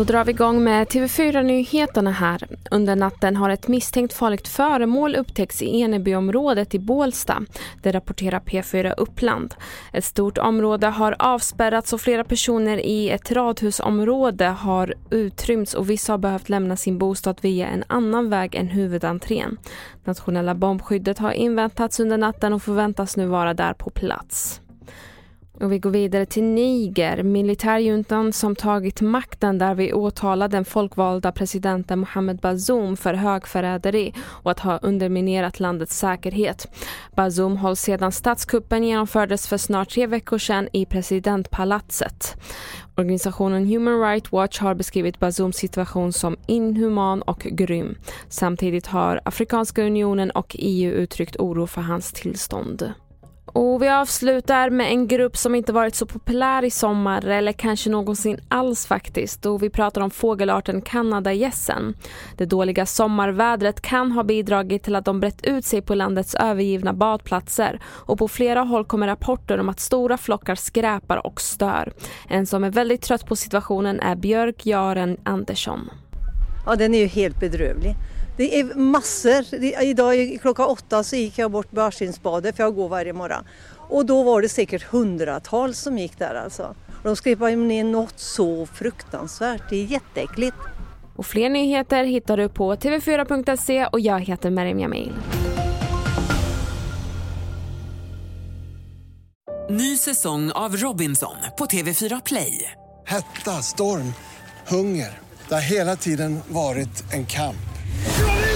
Då drar vi igång med TV4-nyheterna här. Under natten har ett misstänkt farligt föremål upptäckts i Enebyområdet i Bålsta. Det rapporterar P4 Uppland. Ett stort område har avspärrats och flera personer i ett radhusområde har utrymts och vissa har behövt lämna sin bostad via en annan väg än huvudentrén. Nationella bombskyddet har inväntats under natten och förväntas nu vara där på plats. Och vi går vidare till Niger. Militärjuntan som tagit makten där vi åtalar den folkvalda presidenten Mohamed Bazoum för högförräderi och att ha underminerat landets säkerhet. Bazoum hålls sedan statskuppen genomfördes för snart tre veckor sedan i presidentpalatset. Organisationen Human Rights Watch har beskrivit Bazoums situation som inhuman och grym. Samtidigt har Afrikanska unionen och EU uttryckt oro för hans tillstånd. Och vi avslutar med en grupp som inte varit så populär i sommar eller kanske någonsin alls faktiskt. Och vi pratar om fågelarten kanadagässen. Det dåliga sommarvädret kan ha bidragit till att de brett ut sig på landets övergivna badplatser och på flera håll kommer rapporter om att stora flockar skräpar och stör. En som är väldigt trött på situationen är Björk Jaren Andersson. Ja, den är ju helt bedrövlig. Det är massor. Det- Idag klockan åtta så gick jag bort Barskinsbadet för jag går varje morgon. Och då var det säkert hundratals som gick där alltså. De skrev ner något så fruktansvärt. Det är jätteäckligt. Och fler nyheter hittar du på tv4.se och jag heter Merیم Jamil. Ny säsong av Robinson på TV4 Play. Hetta, storm, hunger. Det har hela tiden varit en kamp.